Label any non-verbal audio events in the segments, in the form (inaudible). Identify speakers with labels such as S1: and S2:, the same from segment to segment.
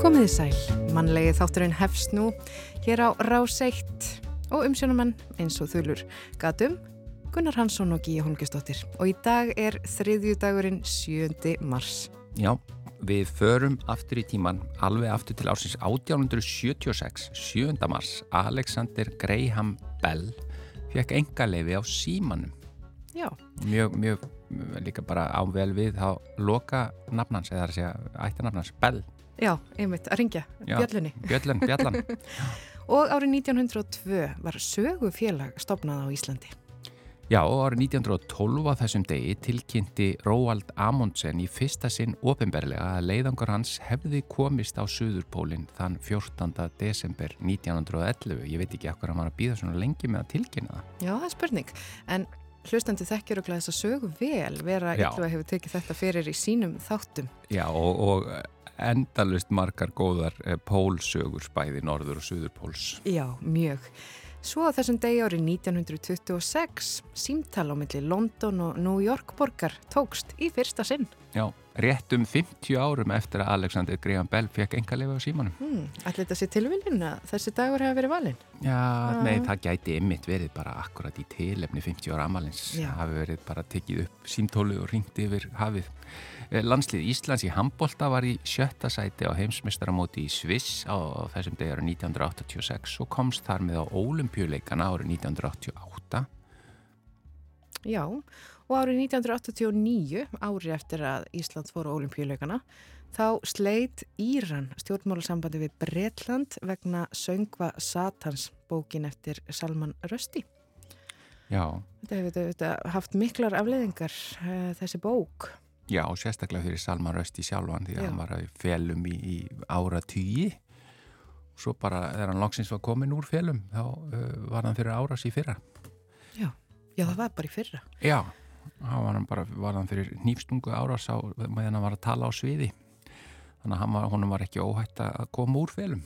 S1: Komiði sæl, mannlegið þátturinn hefst nú hér á Rás 1 og umsjónumenn eins og þulur gatum Gunnar Hansson og Gíja Holmgjörnsdóttir og í dag er þriðju dagurinn 7. mars.
S2: Já, við förum aftur í tíman alveg aftur til ársins 1876, 7. mars. Alexander Graham Bell fekk enga leifi á símanum.
S1: Já.
S2: Mjög, mjög líka bara ável við þá loka nafnans, eða það er að segja ættanafnans, Bell.
S1: Já, einmitt, að ringja, bjöllunni.
S2: Bjöllun, bjallan. (laughs)
S1: og árið 1902 var sögufélag stopnað á Íslandi.
S2: Já, árið 1912 á þessum degi tilkynnti Róald Amundsen í fyrsta sinn ofinberlega að leiðangur hans hefði komist á Suðurpólinn þann 14. desember 1911. Ég veit ekki ekkur að að býða svona lengi með að tilkynna það.
S1: Já, það er spurning, en hlustandi þekkjur og glæðis að sögu vel vera yllu að hefur tekið þetta fyrir í sínum þáttum.
S2: Já, og, og endalust margar góðar eh, pólsögur spæði norður og suðurpóls.
S1: Já, mjög. Svo á þessum degi árið 1926 símtal á milli London og New York borgar tókst í fyrsta sinn.
S2: Já, rétt um 50 árum eftir að Alexander Graham Bell fekk enga lifa á símanum.
S1: Hmm, Allir þetta sé tilviljun að þessi dagur hefur verið valinn?
S2: Já, ah. nei, það gæti ymmit verið bara akkurat í tilefni 50 ára amalins. Það hafi verið bara tekið upp símtólu og ringt yfir hafið. Eh, landslið Íslands í Hambolta var í sjötta sæti á heimsmestaramóti í Sviss á þessum degi árið 1986 og komst þar með á ólimpjuleikana árið 1988.
S1: Já, og árið 1989, árið eftir að Ísland fór á ólimpíuleikana, þá sleit Íran stjórnmálusambandi við Bretland vegna söngva Satans bókin eftir Salman Rösti.
S2: Já.
S1: Þetta hefur þetta, haft miklar afleiðingar, uh, þessi bók.
S2: Já, og sérstaklega fyrir Salman Rösti sjálfan því að Já. hann var að felum í, í ára tíi og svo bara þegar hann langsins var komin úr felum þá uh, var hann fyrir áras í fyrra.
S1: Já, Já það var bara í fyrra.
S2: Já hann var hann bara var hann fyrir nýfstungu árás á meðan hann var að tala á sviði. Þannig að hann var, var ekki óhætt að koma úr felum.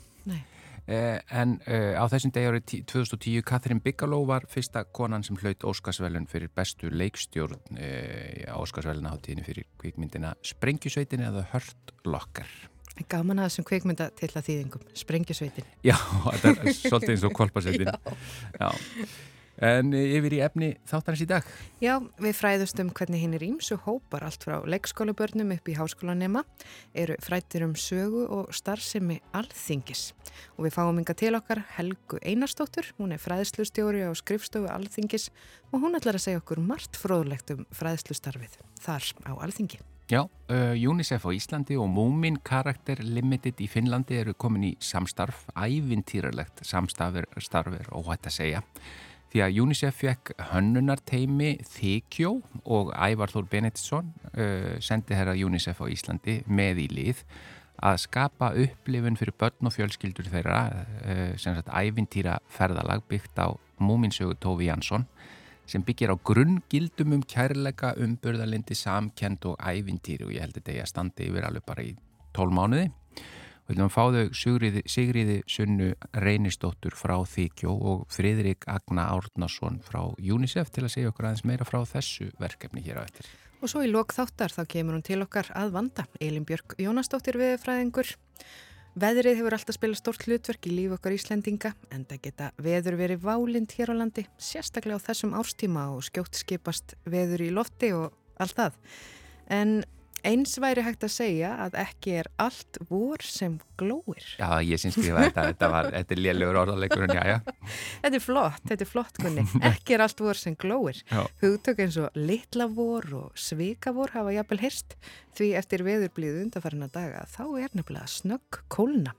S2: Eh, en eh, á þessum degi árið 2010 Katrín Bigelow var fyrsta konan sem hlaut Óskarsvælun fyrir bestu leikstjórn eh, á Óskarsvæluna hátíðinu fyrir kvikmyndina Sprengjusveitin eða Hört Lokkar.
S1: Gaman að þessum kvikmynda til að þýðingum Sprengjusveitin.
S2: Já, (laughs) þetta er svolítið eins og kvolpasveitin (laughs) Já, Já. En yfir í efni þáttanins í dag?
S1: Já, við fræðust um hvernig hinn er ímsu hópar allt frá leikskólabörnum upp í háskólanema, eru frættir um sögu og starfsemi alþingis. Og við fáum yngar til okkar Helgu Einarstóttur, hún er fræðslustjóri á skrifstofu alþingis og hún ætlar að segja okkur margt fróðlegt um fræðslustarfið þar á alþingi.
S2: Já, uh, UNICEF á Íslandi og Moomin Character Limited í Finnlandi eru komin í samstarf, ævintýralegt samstarfir og hægt að segja. Því að UNICEF fekk hönnunarteimi Þykjó og Ævar Þór Benediktsson uh, sendi herra UNICEF á Íslandi með í lið að skapa upplifun fyrir börn og fjölskyldur þeirra uh, sem sagt ævintýra ferðalag byggt á múminsögu Tófi Jansson sem byggir á grunngildum um kærleika, umburðalindi, samkend og ævintýri. Og ég held þetta ég að standi yfir alveg bara í tól mánuði Við viljum fá þau Sigriði, Sigriði Sunnu Reynistóttur frá Þykjó og Fridrik Agna Árnason frá UNICEF til að segja okkur aðeins meira frá þessu verkefni hér á eftir.
S1: Og svo í lok þáttar þá kemur hún til okkar að vanda. Elin Björk Jónastóttir viðfræðingur. Veðrið hefur alltaf spilað stort hlutverk í líf okkar Íslendinga en það geta veður verið válind hér á landi, sérstaklega á þessum árstíma og skjótt skipast veður í lofti og allt það. En Eins væri hægt að segja að ekki er allt vor sem glóir.
S2: Já, ég syns skrifa þetta, þetta, var, þetta er lélugur orðalegurinn, já, já.
S1: Þetta er flott, þetta er flott, Gunni. (laughs) Ekki er allt vor sem glóir. Hugtök eins og litla vor og svika vor hafa jafnvel hirst því eftir veðurblíðu undarfærna daga þá er nefnilega snögg kólna.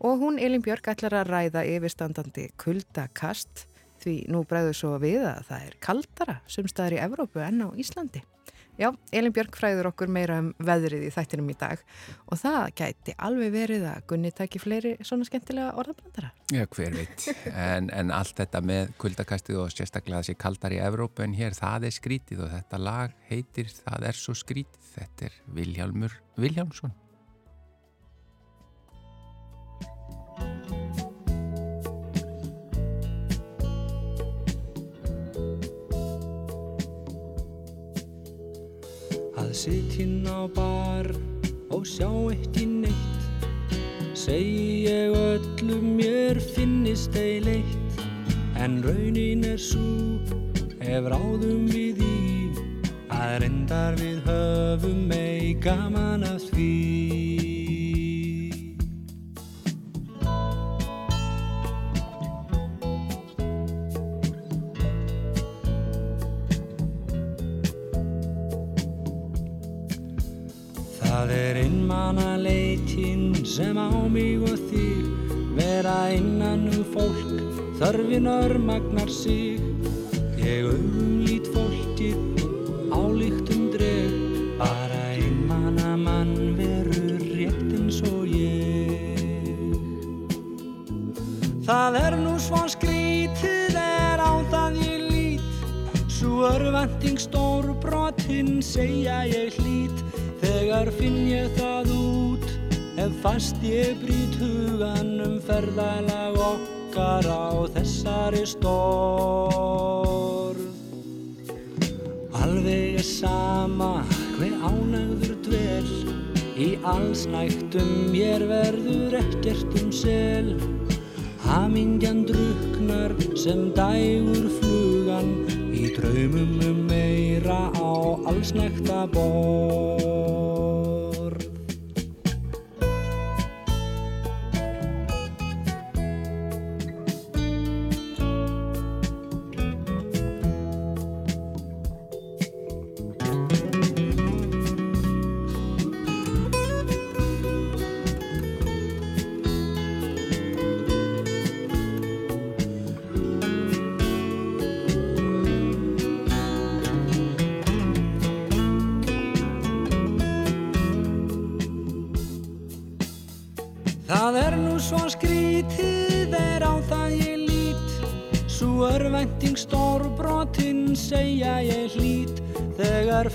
S1: Og hún, Elin Björk, ætlar að ræða yfirstandandi kuldakast því nú bregður svo við að það er kaldara sem staðar í Evrópu en á Íslandi. Já, Elin Björk fræður okkur meira um veðrið í þættinum í dag og það gæti alveg verið að Gunni taki fleiri svona skemmtilega orðablandara.
S2: Já, hver veit. En, en allt þetta með kuldakastið og sérstaklega þessi kaldar í Evrópu en hér það er skrítið og þetta lag heitir Það er svo skrítið. Þetta er Vilhjálmur Vilhjálmsson.
S3: Að sittin á bar og sjá ekki neitt. Segi ég öllum mér finnist ei leitt. En raunin er svo ef ráðum við í að reyndar við höfum mei gaman af því sem á mig og þig vera innan um fólk þörfin örmagnar sig. Ég augum lít fólkið álíktum dreg bara innmanna mann verur rétt eins og ég. Það er nú svo skrítið er á það ég lít svo örvending stór brotinn segja ég hlít Þegar finn ég það út, ef fast ég brýt hugan um ferðalag okkar á þessari stórð. Alveg er sama hver ánægður dvel, í allsnægtum mér verður ekkert um sel. Hamingjan druknar sem dægur flugan, í draumum um meira á allsnægta borð.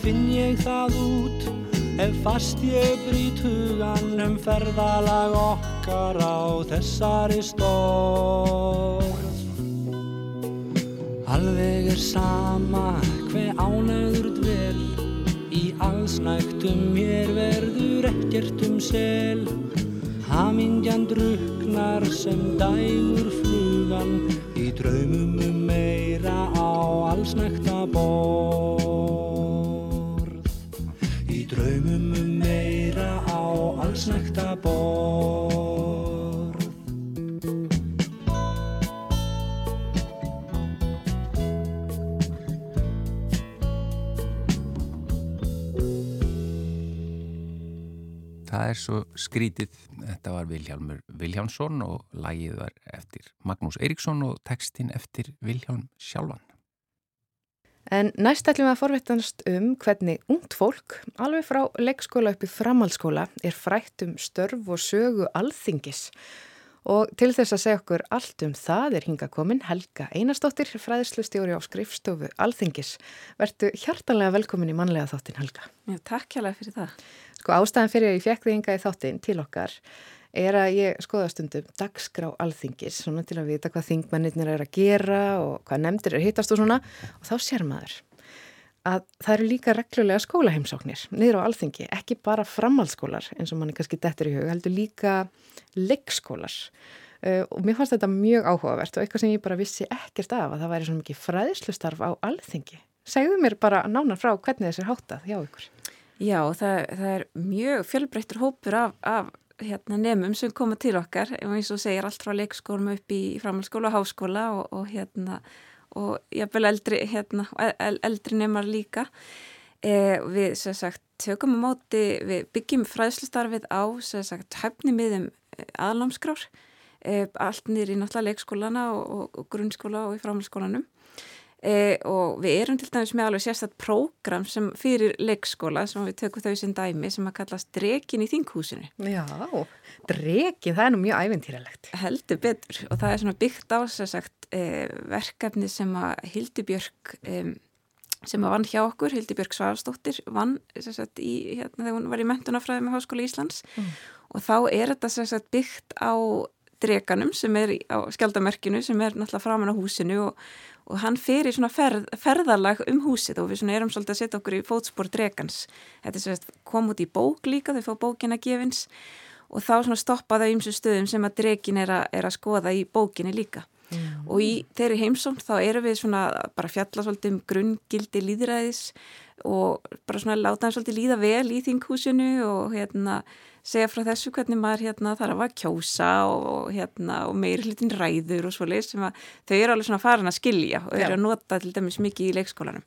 S3: Finn ég það út Ef fast ég brýt hugan um ferðalag okkar á þessari stórð Alveg er sama hver ánæður dvel Í allsnægtum mér verður ekkert um sel. Hamingjan druknar sem dægur flugan í draumum
S2: Það er svo skrítið, þetta var Vilhjálmur Vilhjálmsson og lægið var eftir Magnús Eiríksson og textin eftir Vilhjálm sjálfan.
S1: En næst ætlum við að forveitast um hvernig ungt fólk, alveg frá leikskóla upp í framhaldsskóla, er frætt um störf og sögu alþingis. Og til þess að segja okkur allt um það er hinga komin Helga Einarstóttir, fræðslustjóri á skrifstofu Alþingis. Vertu hjartanlega velkomin í manlega þáttin Helga.
S4: Já, takk hjálpa fyrir það.
S1: Sko ástæðan fyrir að ég fekk þig hinga í þáttin til okkar er að ég skoða stundum dagskrá Alþingis, svona til að vita hvað þingmennir er að gera og hvað nefndir er hittast og svona og þá sér maður að það eru líka reglulega skólaheimsóknir niður á alþingi, ekki bara framhaldsskólar eins og manni kannski dettur í hug, heldur líka leikskólar uh, og mér fannst þetta mjög áhugavert og eitthvað sem ég bara vissi ekkert af að það væri svona mikið fræðslustarf á alþingi. Segðu mér bara nánar frá hvernig þessi er háttað hjá ykkur.
S4: Já, það, það er mjög fjölbreyttur hópur af, af hérna, nefnum sem koma til okkar, eins og segir allt frá leikskólum upp í framhaldsskóla og háskóla og, og hérna og jafnvel eldri, hérna, eldri nefnar líka. Eh, við sagt, tökum á móti, við byggjum fræðslustarfið á sagt, hæfni miðum aðlámskrár, eh, allt niður í náttúrulega leikskólana og, og, og grunnskóla og í framhaldsskólanum. Eh, og við erum til dæmis með alveg sérstætt prógram sem fyrir leikskóla sem við tökum þau sem dæmi sem að kallast Drekin í þinghúsinu.
S1: Já, Drekin, það er nú mjög ævintýralegt.
S4: Heldur betur og það er svona byggt á sérsagt eh, verkefni sem að Hildibjörg eh, sem að vann hjá okkur, Hildibjörg Svarastóttir vann sérsagt í, hérna þegar hún var í mentunafræði með Háskóla Íslands mm. og þá er þetta sérsagt byggt á dreganum sem er á skjaldamerkinu sem er náttúrulega framan á húsinu og, og hann fer í svona ferð, ferðalag um húsið og við svona erum svolítið að setja okkur í fótspór dregans. Þetta er svona kom út í bók líka, þau fá bókina gefins og þá svona stoppaða ymsu stöðum sem að dregin er, er að skoða í bókinni líka. Mm. Og í þeirri heimsókn þá erum við svona bara fjalla svolítið um grunngildi líðræðis og bara svona láta hann svolítið líða vel í þinghúsinu og hérna segja frá þessu hvernig maður hérna þarf að kjósa og, hérna, og meiri hlutin ræður og svo leið sem að þau eru alveg svona farin að skilja og eru að nota til dæmis mikið í leikskólanum.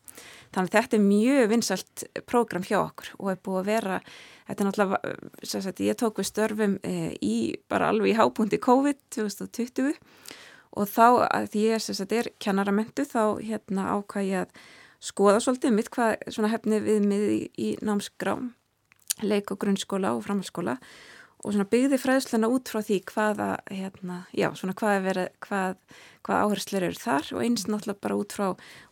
S4: Þannig að þetta er mjög vinsalt prógram hjá okkur og er búið að vera, þetta er náttúrulega, sagt, ég tók við störfum e, í bara alveg í hábúndi COVID 2020 og þá að því ég sagt, er kennaramentu þá hérna ákvæði að skoða svolítið mitt hvað svona hefni við mið í, í námsgrám leik og grunnskóla og framhalskóla og svona byggði fræðsluna út frá því hvaða, hérna, já, svona hvað, verið, hvað, hvað áherslu eru þar og eins náttúrulega bara út frá,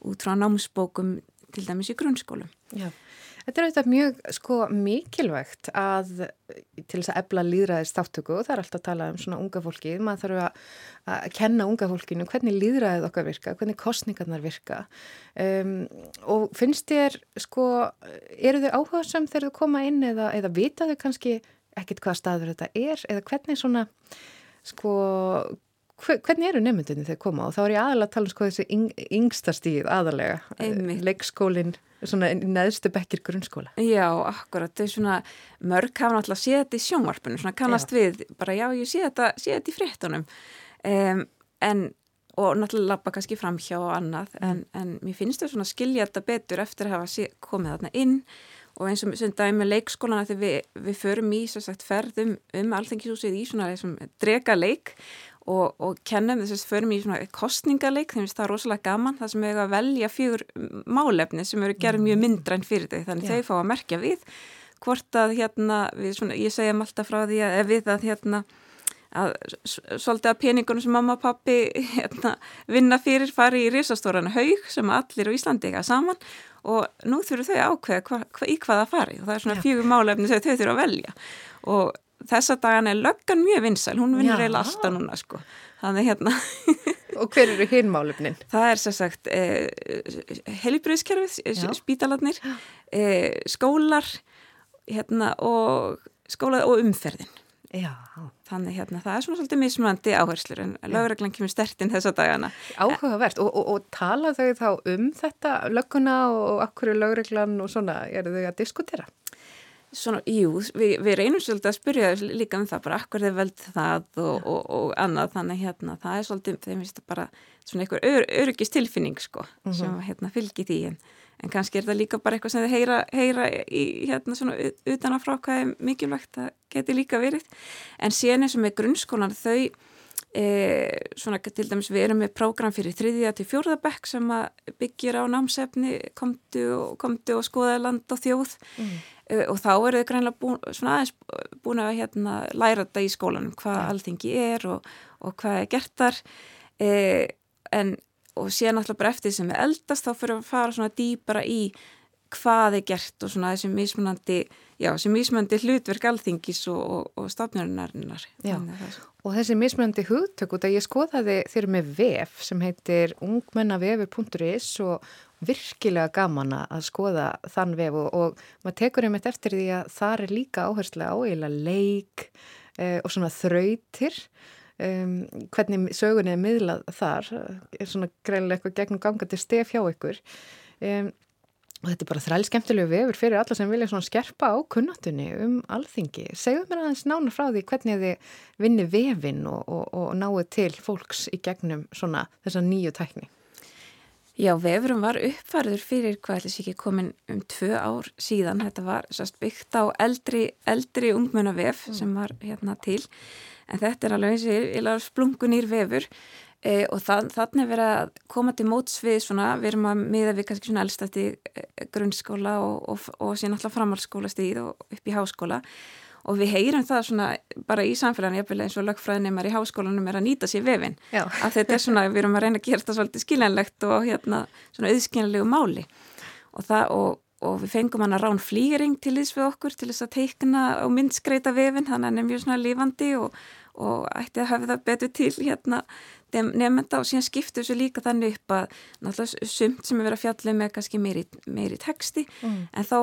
S4: út frá námsbókum til dæmis í grunnskólum.
S1: Já, þetta er auðvitað mjög sko mikilvægt að til þess að ebla líðræðis þáttöku og það er alltaf að tala um svona unga fólki, maður þarf að, að kenna unga fólkinu hvernig líðræðið okkar virka, hvernig kostningarnar virka. Um, og finnst þér sko, eru þau áhuga sem þegar þau koma inn eða, eða vita þau kannski ekkit hvað staður þetta er? Eða hvernig svona sko hvernig eru nefndinni þegar koma og þá er ég aðalega að tala um sko þessi yng, yngsta stíð aðalega,
S4: Einmitt.
S1: leikskólinn svona neðstu bekkir grunnskóla
S4: Já, akkurat, þau svona mörg hafa náttúrulega séð þetta í sjónvarpunum svona kannast já. við, bara já, ég sé þetta sé þetta í fréttunum um, en, og náttúrulega lappa kannski fram hjá og annað, mm. en, en mér finnst þau svona skilja þetta betur eftir að hafa sé, komið þarna inn og eins og sem dæmi með leikskólana þegar við, við förum í sagt ferðum um alþengisúsið í svona drega leik og, og kennum þess að förum í svona kostningaleik, þeim finnst það rosalega gaman það sem hefur að velja fjögur málefni sem eru gerð mjög mm. myndra en fyrir þau þannig Já. þau fá að merkja við hvort að hérna, við, svona, ég segjum alltaf frá því að við að hérna að svolítið að peningunum sem mamma og pappi hérna, vinna fyrir fari í risastóran haug sem allir á Íslandi ekki að saman og nú þurfur þau ákveða hva, hva, í hvaða fari og það er svona fjögur málefni sem þau þurfa að velja og þessa dagan er löggan mjög vinsæl, hún vinnur eiginlega alltaf núna sko. Þannig hérna. (laughs)
S1: og hver eru hinn málefnin?
S4: Það er sér sagt eh, helibríðskerfið, eh, spítalarnir, eh, skólar hérna, og skóla og umferðin.
S1: Já.
S4: Þannig hérna, það er svona svolítið mismunandi áherslur en lögreglan kemur stertinn þessa dagana.
S1: Áhugavert og, og, og tala þau þá um þetta lögguna og akkur er lögreglan og svona, eru þau að diskutera?
S4: Svona, jú, við, við reynum svolítið að spyrja líka um það bara, akkur þið veld það og, og, og annað, þannig hérna, það er svolítið, þeim finnst það bara svona einhver ör, öryggist tilfinning, sko, mm -hmm. sem hérna fylgir því, en, en kannski er það líka bara eitthvað sem þið heyra, heyra í hérna svona utan að frá hvað er mikilvægt að geti líka verið, en síðan eins og með grunnskólan þau, e, svona til dæmis við erum með prógram fyrir þriðja til fjórðabekk sem að byggir á námsefni, komdu og, komdu og skoða land og þjóð, mm og þá eru þau greinlega búin, aðeins búin að hérna, læra þetta í skólanum hvað ja. alltingi er og, og hvað er gert þar. E, en, og síðan alltaf bara eftir sem er eldast þá fyrir að fara svona dýpara í hvað er gert og svona þessi mismunandi já, þessi mismunandi hlutverk alltingis og, og, og stafnjarinnarinnar
S1: og þessi mismunandi hugtök út að ég skoðaði þér með vef sem heitir ungmennavefi.is og virkilega gaman að skoða þann vef og, og maður tekur einmitt eftir því að það er líka áherslu á eila leik e, og svona þrautir. Um, hvernig sögunni er miðlað þar er svona greiðilega eitthvað gegnum gangandi stef hjá ykkur. Um, og þetta er bara þræl skemmtilegu vefur fyrir alla sem vilja svona skerpa á kunnatunni um alþingi. Segðu mér aðeins nána frá því hvernig þið vinni vefin og, og, og náðu til fólks í gegnum svona þessa nýju tækni
S4: Já, vefurum var uppfærður fyrir hvað ætlis ekki komin um tvö ár síðan. Þetta var sast, byggt á eldri, eldri ungmennavef mm. sem var hérna til. En þetta er alveg eins og splungunýr vefur e, og það, þannig er verið að koma til mótsvið svona, við erum að miða við kannski svona eldstætti e, grunnskóla og, og, og síðan alltaf framhaldsskóla stíð og upp í háskóla og við heyrum það svona bara í samfélaginu eins og lögfræðinemar í háskólanum er að nýta sér vefin að þetta er svona, við erum að reyna að gera þetta svolítið skiljanlegt og hérna svona auðskiljanlegu máli. Og, það, og, og við fengum hann að rán flýring til þess við okkur til þess að teikna og myndskreita vefin, þannig að hann er mjög svona lífandi og, og ætti að hafa það betur til hérna nefnda og síðan skiptu þessu líka þannig upp að náttúrulega sumt sem er verið að fjalla með um kannski meiri, meiri texti mm. en þá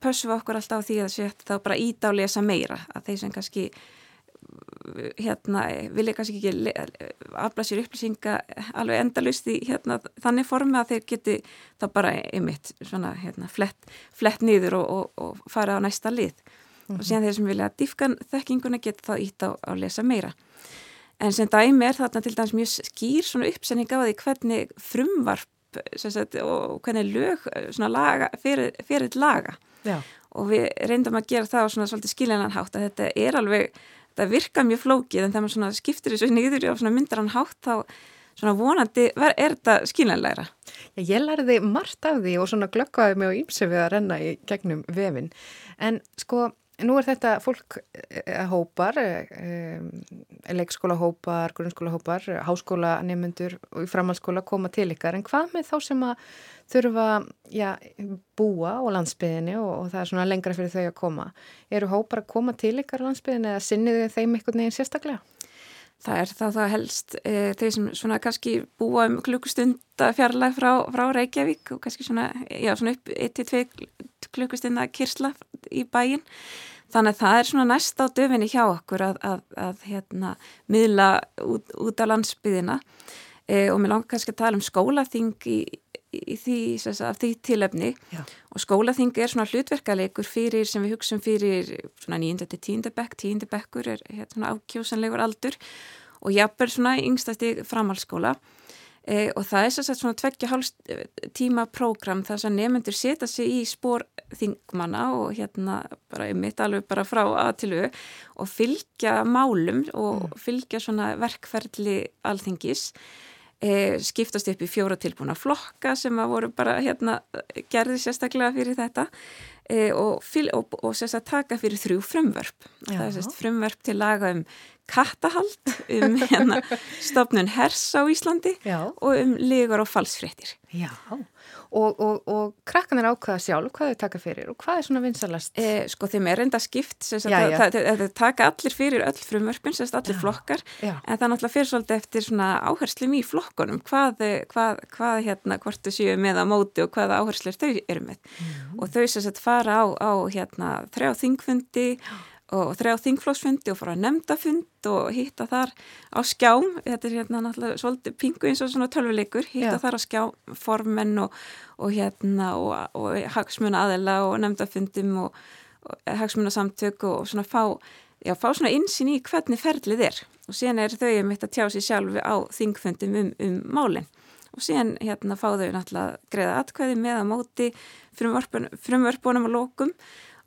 S4: pössum við okkur alltaf á því að þessu þá bara íta og lesa meira að þeir sem kannski hérna vilja kannski ekki afla sér upplýsinga alveg endalust í hérna þannig formi að þeir geti þá bara einmitt svona hérna flett, flett nýður og, og, og fara á næsta lið mm -hmm. og mhm. síðan þeir sem vilja diffka þekkinguna geti þá íta á að lesa meira En sem dæmi er þarna til dæmis mjög skýr svona uppsenning á því hvernig frumvarp sagt, og hvernig lög laga, fyrir, fyrir laga Já. og við reyndum að gera það á svona svolítið skiljananhátt að þetta er alveg, þetta virka mjög flókið en þegar maður skiptir þessu nýður og myndar hann hátt þá svona vonandi er þetta skiljanlegra.
S1: Já, ég lærði margt af því og svona glöggvaði mig á ímsi við að renna í gegnum vefin en sko Nú er þetta fólk eh, eh, hópar, grunnskóla hópar, háskóla nefnendur og framhalskóla koma til ykkar. En hvað með þá sem að þurfa já, búa á landsbyðinni og, og það er svona lengra fyrir þau að koma? Eru hópar að koma til ykkar landsbyðinni eða sinniðu þeim einhvern veginn sérstaklega?
S4: Það er það það helst e, þeir sem svona kannski búa um klukkustunda fjarlag frá, frá Reykjavík og kannski svona, já, svona upp 1-2 klukkustunda kyrsla í bæin. Þannig að það er svona næst á döfinni hjá okkur að, að, að hérna, miðla út, út á landsbyðina e, og mér langar kannski að tala um skólaþing í, í því, af því tilöfni og skólaþing er svona hlutverkalegur fyrir sem við hugsaum fyrir svona 9. til 10. bekk, 10. bekkur er hérna, ákjósanlegur aldur og jafnverð svona yngstasti framhalskóla E, og það er svona tveggja hálf tíma prógram þar sem nefnendur setja sig í spór þingmanna og hérna bara mitt alveg bara frá aðtilu og fylgja málum og mm. fylgja svona verkferðli alþingis e, skiptast upp í fjóra tilbúna flokka sem að voru bara hérna gerði sérstaklega fyrir þetta. E, og, og, og sérstaklega taka fyrir þrjú frumvörp. Það er sérstaklega frumvörp til laga um kattahald um (laughs) hérna, stofnun hers á Íslandi Já. og um ligur og falsfrettir.
S1: Já, og, og, og krakkan er ákvaða sjálf, hvað þau taka fyrir og hvað er svona vinsalast?
S4: Eh, sko þeim er reynda skipt, það taka allir fyrir öll frumörpun, sérst allir Já. flokkar, Já. en það náttúrulega fyrir svolítið eftir svona áherslum í flokkonum, hvað, hvað, hvað hérna, hvort þau séu með að móti og hvaða áherslur þau eru með. Mm. Og þau sérst fara á, á hérna, þrjá þingfundi, og þrjá þingflóksfundi og fór að nefndafund og hitta þar á skjám, þetta er hérna náttúrulega svolítið pingu eins og svona tölvuleikur, hitta Já. þar á skjám formenn og, og hérna og, og hagsmuna aðela og nefndafundum og, og hagsmuna samtök og svona fá, já, fá svona insinn í hvernig ferlið er. Og síðan er þau um þetta tjá sér sjálfi á þingfundum um, um málinn og síðan hérna fá þau náttúrulega greiða atkvæði með að móti frumvörpunum og lókum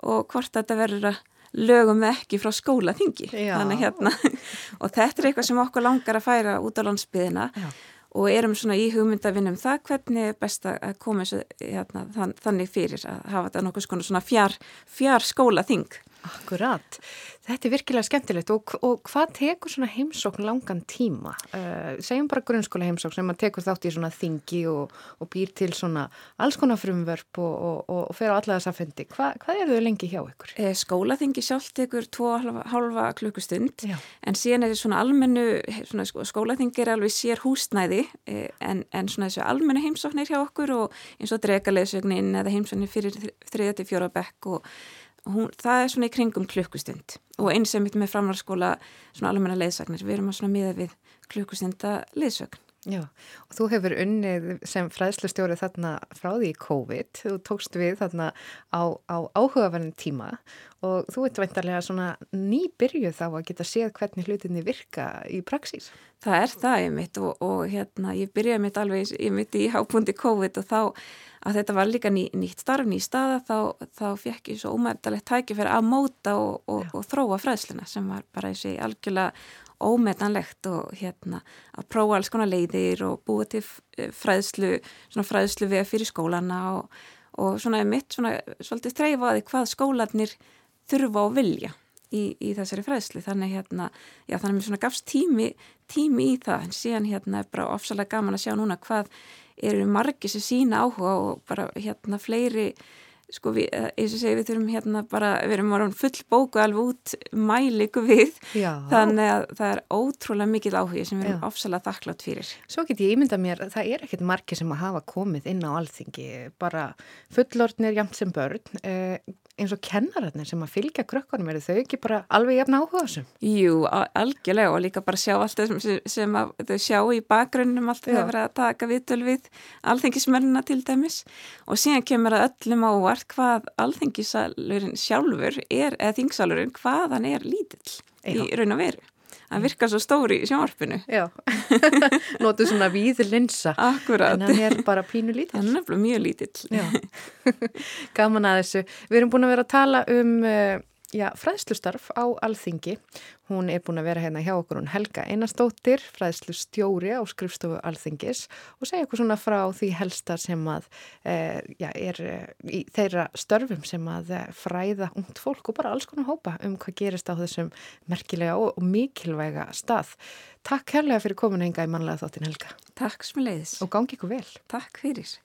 S4: og hvort þetta verður að lögum ekki frá skólaþingi. Hérna, (laughs) og þetta er eitthvað sem okkur langar að færa út á landsbyðina Já. og erum svona í hugmyndavinnum það hvernig er best að koma þessu hérna, þann, þannig fyrir að hafa þetta nokkuð svona fjár, fjár skólaþing
S1: Akkurat, þetta er virkilega skemmtilegt og, og hvað tekur svona heimsókn langan tíma? Uh, segjum bara grunnskóla heimsókn sem að tekur þátt í svona þingi og, og býr til svona alls konar frumvörp og, og fer á alla þess að fendi. Hva, hvað er þau lengi hjá ykkur?
S4: Eh, skólaþingi sjálf tekur 2,5 klukkustund Já. en síðan er þetta svona almennu, svona sko, skólaþingi er alveg sér húsnæði eh, en, en svona þessu almennu heimsóknir hjá okkur og eins og dregalegsögnin eða heimsóknir fyrir 3-4 bekk og Hún, það er svona í kringum klukkustund. Og eins sem mitt með framhalskóla svona almenna leiðsagnir, við erum að svona miða við klukkustunda leiðsögn
S1: Já, og þú hefur unnið sem fræðslustjóri þarna frá því COVID, þú tókst við þarna á, á áhugaverðin tíma og þú ert veintarlega svona nýbyrjuð þá að geta séð hvernig hlutinni virka í praxís.
S4: Það er það ég mitt og, og hérna ég byrjaði mitt alveg ég mitt í hápundi COVID og þá að þetta var líka ný, nýtt starf, ný staða þá, þá fekk ég svo ómæftalegt tækifæri að móta og, og, og þróa fræðsluna sem var bara þessi algjörlega ómetanlegt og hérna að prófa alls konar leiðir og búa til eh, fræðslu, svona fræðslu við fyrir skólana og, og svona mitt svona svolítið þreyfaði hvað skólanir þurfa að vilja í, í þessari fræðslu. Þannig hérna, já þannig að mér svona gafst tími, tími í það. En síðan hérna er bara ofsalega gaman að sjá núna hvað eru margi sem sína áhuga og bara hérna fleiri sko við, eh, eins og segi við þurfum hérna bara, við erum orðan full bóku alveg út mæliku við Já. þannig að það er ótrúlega mikil áhugi sem við erum ofsalega þakklátt fyrir.
S1: Svo get ég ímynda mér það er ekkert margi sem að hafa komið inn á alþingi, bara fullortnir jamt sem börn, eh, eins og kennararnir sem að fylgja krökkunum eru þau ekki bara alveg jafn áhuga þessum?
S4: Jú, algjörlega og líka bara sjá allt það sem, sem að þau sjá í bakgrunnum allt það verið að taka viðtöl við alþengismennina til dæmis og síðan kemur að öllum ávart hvað alþengisalurinn sjálfur er, eða þingsalurinn, hvað hann er lítill Já. í raun og veru hann virkar svo stóri í sjónvarpinu.
S1: Já, (laughs) notu svona víð linsa.
S4: Akkurat.
S1: En hann er bara pínu lítill.
S4: Hann er nefnilega mjög lítill. (laughs)
S1: Gaman að þessu. Við erum búin að vera að tala um uh, já, fræðslustarf á Alþingi. Hún er búin að vera hérna hjá okkur hún Helga Einarstóttir, fræðslustjóri á skrifstofu Alþingis og segja okkur svona frá því helsta sem að e, já, er e, í þeirra störfum sem að e, fræða ungt fólk og bara alls konar hópa um hvað gerist á þessum merkilega og, og mikilvæga stað. Takk hérlega fyrir komuna enga í manlega þáttin Helga.
S4: Takk sem leiðis.
S1: Og gangi ykkur vel.
S4: Takk fyrir.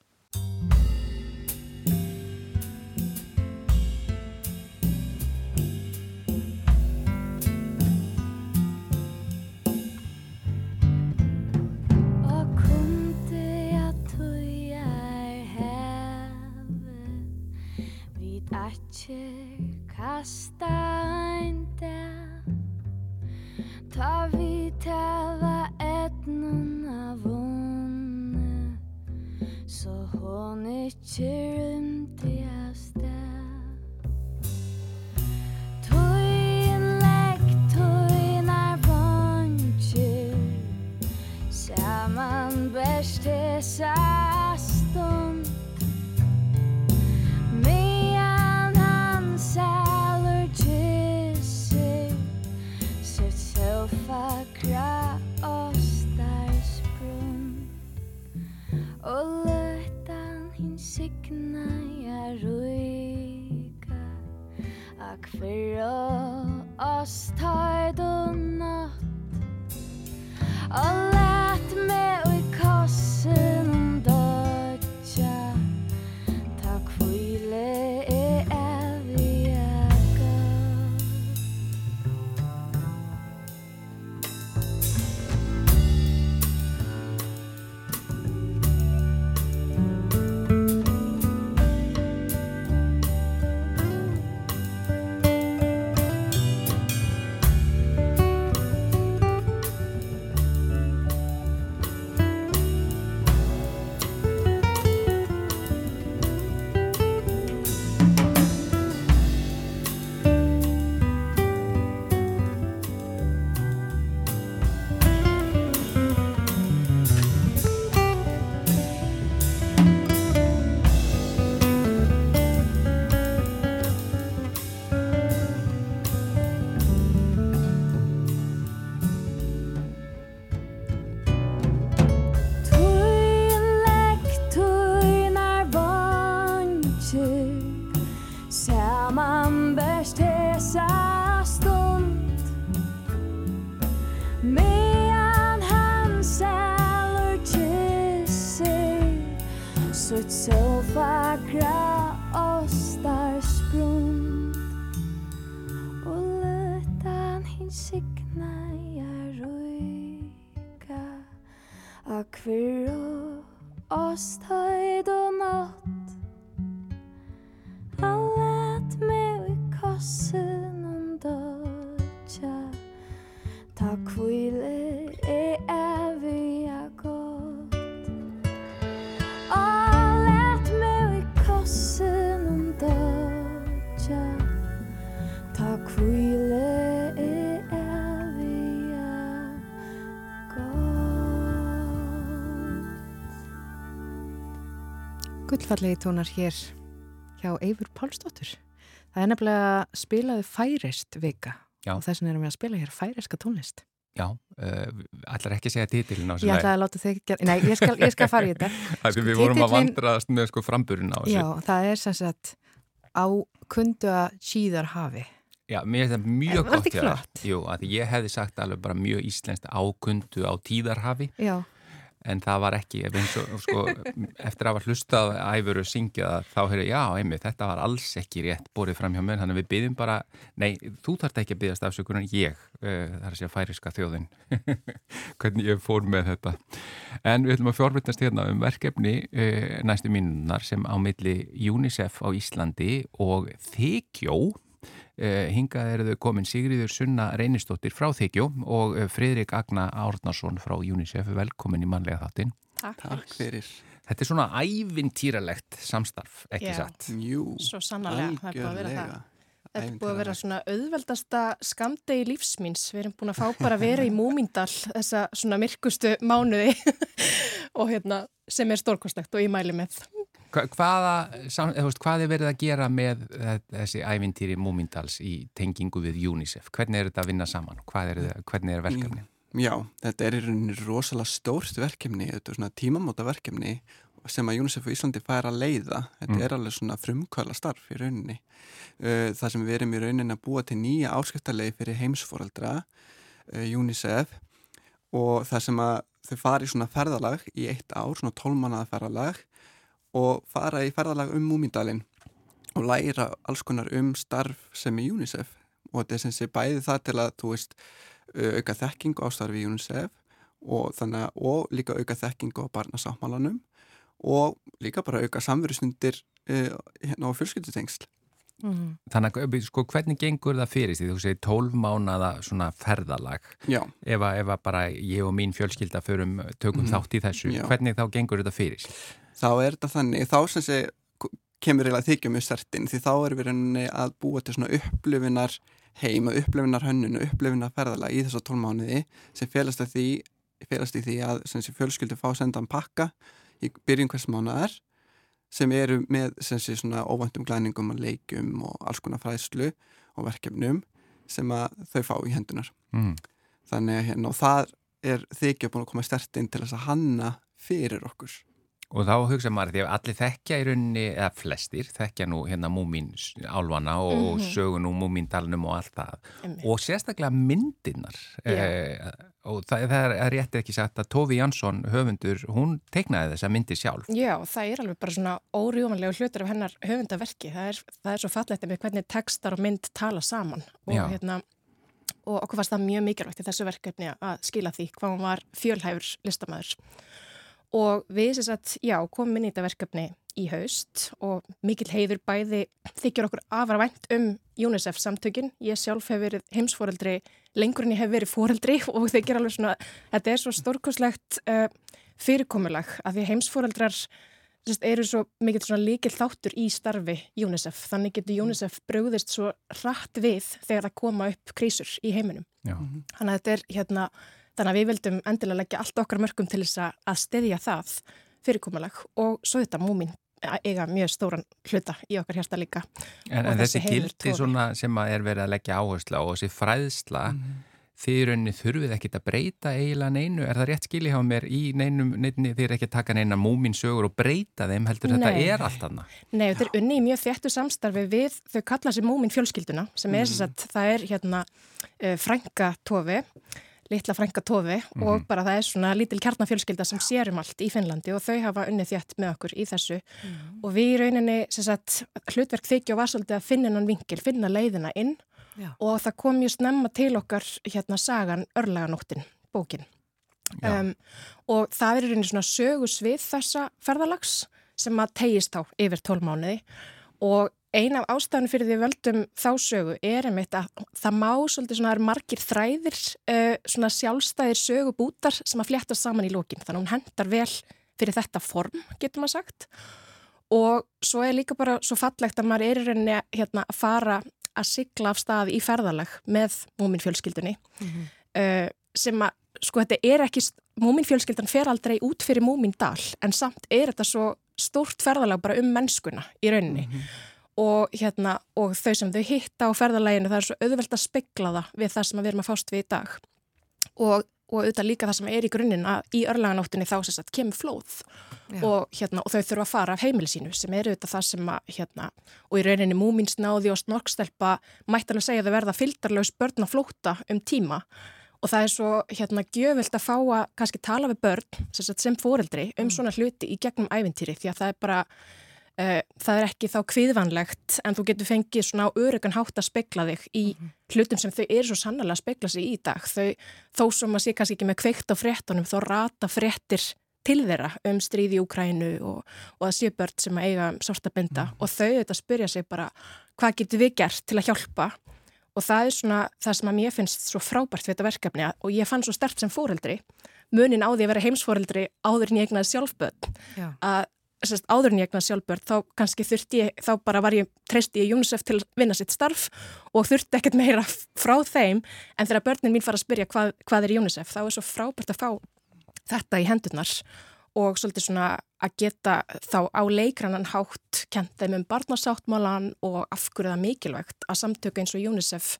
S5: Atje kasta ein der Ta vi tava etnun av vonne Så hon ikkje rymte av sted Tøyen legg, tøyen er vantjer Saman bæst fyrir oss tøyd og natt
S1: Gullfallegi tónar hér hjá Eifur Pálsdóttur. Það er nefnilega spilaði færist vika Já. og þess vegna erum við að spila hér færiska tónlist.
S2: Já, uh, allar ekki að segja títilin á
S1: þessu. Ég ætlaði að láta þig gera, nei, ég skal, ég skal fara í þetta. (laughs)
S2: Það er sko, við vorum að vandraðast með sko framburinn á þessu.
S1: Já, það er sem sagt á kundu að síðar hafi.
S2: Já, mér finnst það mjög gott. Var þetta flott? Jú, að ég hefði sagt alveg bara mjög íslenskt á kundu á tíðarhafi.
S1: Já.
S2: En það var ekki og, sko, eftir að hafa hlustað æfuru syngja þá höfðu já, einmitt, þetta var alls ekki rétt borðið fram hjá mér, þannig að við byggjum bara nei, þú þarf ekki að byggast afsökunar ég, uh, það er að færiska þjóðin (laughs) hvernig ég fór með þetta. En við ætlum að fjárvittast hérna um verkefni uh, næstu mínunar sem á milli UNICEF á Íslandi og Þykjó Eh, hingað eru þau komin Sigriður Sunna Reynistóttir frá Þykjó og eh, Fridrik Agna Árnarsson frá UNICEF. Velkomin í manlega þáttinn.
S6: Takk, Takk fyrir.
S2: Þetta er svona ævintýralegt samstarf, ekki Já. satt?
S6: Jú,
S7: svo sannarlega. Það er búið að vera það. Þetta er búið að vera svona auðveldasta skamdegi lífsmýns. Við erum búin að fá bara að vera í Múmindal þessa svona myrkustu mánuði (laughs) og hérna sem er stórkostlegt og ég mæli með.
S2: Hvaða, veist, hvað er verið að gera með þessi ævintýri Múmindals í tengingu við UNICEF? Hvernig er þetta að vinna saman? Er það, hvernig er verkefni?
S6: Já, þetta er í rauninni rosalega stórt verkefni, þetta er svona tímamóta verkefni sem að UNICEF og Íslandi fær að leiða. Þetta mm. er alveg svona frumkvæla starf í rauninni. Það sem við erum í rauninni að búa til nýja áskiptarlegi fyrir heimsforeldra, UNICEF og það sem að þau fari svona ferðalag í eitt ár, svona tólmannaða ferðalag og fara í ferðalag um Múmindalinn og læra alls konar um starf sem er UNICEF og þetta er sem sé bæði það til að þú veist auka þekking á starfi UNICEF og, þannig, og líka auka þekking á barnasáttmálanum og líka bara auka samverðstundir uh, hérna á fjölskyldutengsl
S2: Mm. Þannig að sko, hvernig gengur það fyrir því þú segir 12 mánada svona ferðalag ef að bara ég og mín fjölskylda förum tökum mm. þátt í þessu Já. hvernig þá gengur þetta fyrir sig?
S6: Þá er þetta þannig, þá sem sé kemur eiginlega þykja mjög sertin því þá erum við rauninni að búa til svona upplifinar heima, upplifinar hönnun upplifinar ferðala í þessa tólmániði sem félast, því, félast í því að sé, fjölskyldu fá sendan pakka í byrjun hvers mánuðar sem eru með sem sé svona óvæntum glæningum og leikum og alls konar fræðslu og verkefnum sem að þau fá í hendunar mm. þannig að hérna og það er þykja búin að koma stertinn til þess að hanna fyrir okkur
S2: Og þá hugsa maður því að allir þekkja í rauninni, eða flestir, þekkja nú hérna múmin álvana og mm -hmm. sögun og múmindalunum og allt það. Emme. Og sérstaklega myndirnar. Eh, og það, það er réttið ekki sagt að Tófi Jansson, höfundur, hún teiknaði þessa myndir sjálf.
S7: Já, það er alveg bara svona órjúmanlega hlutur af hennar höfundaverki. Það er, það er svo fallegt með hvernig tekstar og mynd tala saman. Og, hérna, og okkur fannst það mjög mikilvægt í þessu verkefni að skila því hvað hún var fjölhæfur listamæður og við sagt, já, komum inn í þetta verkefni í haust og mikil heiður bæði þykjur okkur afar vænt um UNICEF samtökin. Ég sjálf hef verið heimsforeldri lengur en ég hef verið foreldri (laughs) og þykir alveg svona, þetta er svo stórkoslegt uh, fyrirkomulag að því heimsforeldrar sest, eru svo mikil svona líkil þáttur í starfi UNICEF. Þannig getur UNICEF bröðist svo rætt við þegar það koma upp krísur í heiminum. Já. Þannig að þetta er hérna Þannig að við vildum endilega leggja allt okkar mörgum til þess að stiðja það fyrirkomulag og svo þetta múmin eiga mjög stóran hluta í okkar hérsta líka.
S2: En, en þessi gildi sem er verið að leggja áherslu á og þessi fræðsla, mm -hmm. þið rauninni þurfið ekkit að breyta eiginlega neinu, er það rétt skilji hjá mér í neinum, neinu, þið er ekki að taka neina múminsögur og breyta þeim, heldur Nei. þetta er allt annað?
S7: Nei, þetta er unni í mjög þettu samstarfi við þau kalla sér múmin fjölskylduna sem er þess mm -hmm. að það er hérna uh, frænka tofi litla frænka tofi mm -hmm. og bara það er svona lítil kjarnafjölskylda sem sérum allt í Finnlandi og þau hafa unnið þjátt með okkur í þessu mm -hmm. og við í rauninni sagt, hlutverk þykja og var svolítið að finna hann vingil, finna leiðina inn Já. og það kom just nefna til okkar hérna sagan Örlaganóttin, bókin um, og það er í rauninni svona sögusvið þessa ferðalags sem að tegist á yfir tólmániði og Ein af ástafinu fyrir því völdum þá sögu er einmitt að það má svolítið svona margir þræðir uh, svona sjálfstæðir sögubútar sem að flétta saman í lókin þannig að hún hendar vel fyrir þetta form getur maður sagt. Og svo er líka bara svo fallegt að maður er í rauninni hérna, að fara að sigla af stað í ferðalag með múminfjölskyldunni. Mm -hmm. sem að sko þetta er ekki, múminfjölskyldan fer aldrei út fyrir múmindal en samt er þetta svo stórt ferðalag bara um mennskuna í rauninni. Mm -hmm og, hérna, og þau sem þau hitta á ferðalæginu það er svo auðvelt að spegla það við það sem við erum að fást við í dag. Og, og auðvitað líka það sem er í grunninn að í örlaganóttinni þá sem sagt kemur flóð. Og, hérna, og þau þurfa að fara af heimili sínu sem er auðvitað það sem að hérna, og í rauninni múminsnáði og snorkstelpa mætti alveg segja að þau verða fylgdarlaus börn að flóta um tíma. Og það er svo hérna gjöfilt að fá að kannski tala við börn sem, sem fóreldri um mm. svona hluti í gegnum ævintýri því að það er bara það er ekki þá kviðvanlegt en þú getur fengið svona á örugan hátt að spekla þig í mm. hlutum sem þau eru svo sannlega að spekla sig í dag þau, þó sem að sé kannski ekki með kveikt á fréttunum þó rata fréttir til þeirra um stríði í Úkrænu og, og að sé börn sem að eiga sorta binda mm. og þau auðvitað spyrja sig bara hvað getur við gert til að hjálpa og það er svona það sem að mér finnst svo frábært við þetta verkefni og ég fann svo stert sem fóreldri munin á því að vera heimsfóreldri áður en ég egnaði sjálfbörn Já. að sérst, áður en ég egnaði sjálfbörn þá kannski þurfti ég, þá bara var ég treysti ég UNICEF til að vinna sitt starf og þurfti ekkert meira frá þeim. En þegar börnin mín fara að spyrja hvað, hvað er UNICEF þá er svo frábært að fá þetta í hendurnar og svolítið svona að geta þá á leikrannan hátt kent þeim um barnasáttmálan og afhverju það mikilvægt að samtöku eins og UNICEF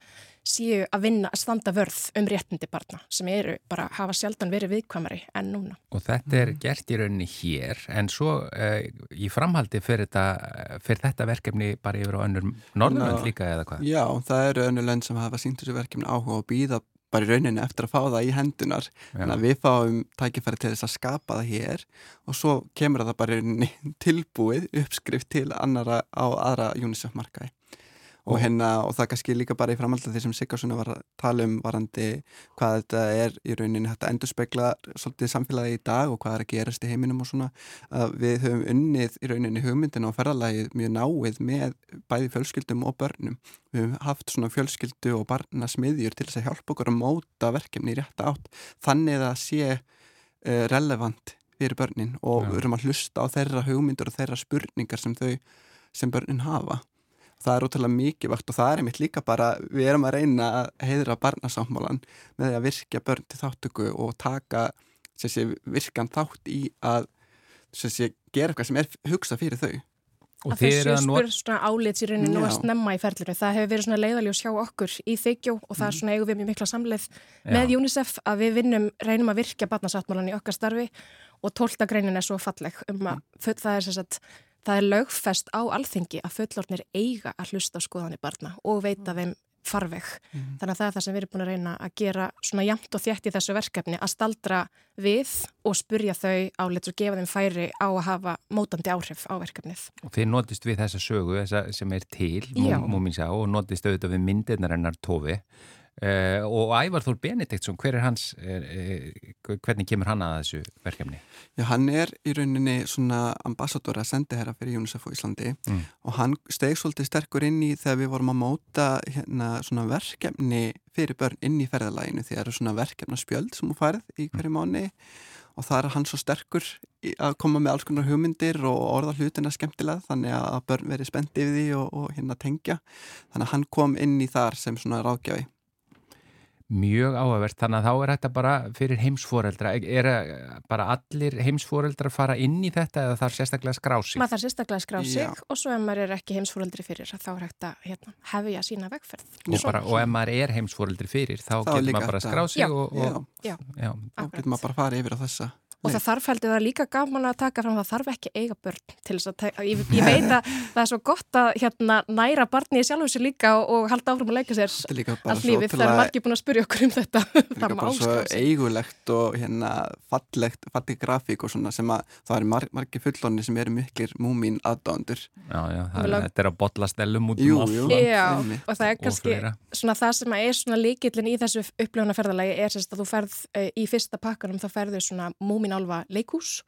S7: séu að vinna að standa vörð um réttindi barna sem eru bara hafa sjaldan verið viðkvamari en núna.
S2: Og þetta er gert í rauninni hér en svo uh, í framhaldi fyrir þetta, fyrir þetta verkefni bara yfir á önnur norðurlönd líka eða hvað?
S6: Já, það eru önnur lönd sem hafa sínt þessu verkefni áhuga og býða bara í rauninni eftir að fá það í hendunar þannig að við fáum tækifæri til þess að skapa það hér og svo kemur það bara í rauninni (laughs) tilbúið uppskrift til annara á aðra UNICEF markaði og, hérna, og það kannski líka bara í framhald því sem Siggarsson var að tala um varandi hvað þetta er í rauninni þetta endur spekla svolítið samfélagi í dag og hvað er að gerast í heiminum og svona að við höfum unnið í rauninni hugmyndina og ferðalagið mjög náið með bæði fjölskyldum og börnum. Við höfum haft svona fjölskyldu og barna smiðjur til þess að hjálpa okkur að móta verkefni í rétta átt þannig að sé uh, relevant fyrir börnin og við höfum að hlusta á þeirra hugmyndur og þeirra spurningar sem þau sem börnin hafa það er ótrúlega mikið vakt og það er einmitt líka bara við erum að reyna að heidra barnasáttmálan með því að virkja börn til þáttöku og taka sé, virkan þátt í að sé, gera eitthvað sem er hugsað fyrir þau
S7: Og að þessu svona álits í rauninu og að snemma í ferlinu. Það hefur verið svona leiðaljú að sjá okkur í þykjó og það er mm. svona eigum við mjög mikla samleið með UNICEF að við vinnum, reynum að virkja barnasáttmálan í okkar starfi og tóltagreinin er svo falleg um að mm. það er sérstaklega Það er lögfest á alþengi að fullornir eiga að hlusta á skoðanir barna og veita þeim farveg. Mm. Þannig að það er það sem við erum búin að reyna að gera svona jamt og þjætt í þessu verkefni að staldra við og spurja þau álits og gefa þeim færi á að hafa mótandi áhrif á verkefnið.
S2: Og þið notist við þessa sögu þessa sem er til, múmin sá, og notist auðvitað við myndirnar hennar tófi Uh, og Ævar Þór Benediktsson, hver er hans uh, hvernig kemur hann að þessu verkefni?
S6: Já, hann er í rauninni svona ambassador að sendi herra fyrir UNICEF á Íslandi mm. og hann steg svolítið sterkur inn í þegar við vorum að móta hérna svona verkefni fyrir börn inn í ferðalæginu því það eru svona verkefnaspjöld sem hún færð í hverju mm. mánu og það er hann svo sterkur að koma með alls konar hugmyndir og orða hlutina skemmtilega þannig að börn verið spennt yfir því og, og hérna tengja þannig að hann kom inn í þar sem svona ráðgjafi
S2: Mjög áhugavert, þannig að þá er þetta bara fyrir heimsforeldra. Er bara allir heimsforeldra fara inn í þetta eða þarf sérstaklega skrá sig?
S7: Maður þarf sérstaklega skrá sig Já. og svo ef maður er ekki heimsforeldri fyrir þá er hægt að hérna, hefja sína vegferð.
S2: Og, bara, og ef maður er heimsforeldri fyrir þá, þá getur maður bara skrá sig
S7: Já. og...
S2: og
S7: Já,
S6: Já. þá getur maður bara að fara yfir á þessa
S7: og það þarf heldur það líka gaman að taka fram það þarf ekki eiga börn til þess að ég, ég veit að það er svo gott að hérna, næra barni í sjálfu sér líka og, og halda áfram að leika sér allt lífið, það er margir búin að spyrja okkur um þetta. (laughs)
S6: Það er bara svo eigulegt og hérna fallegt, falleg grafík og svona sem að það er mar margir fullonni sem eru miklir múmin aðdándur
S2: Já, já, það er, þetta er að botla stellum út um
S7: allt Já, og það er kannski svona það sem er svona líkillin í þessu upplöfunarferðalagi er að þú ferð uh, í fyrsta pakkanum þá ferður svona múmin Mínálfa leikús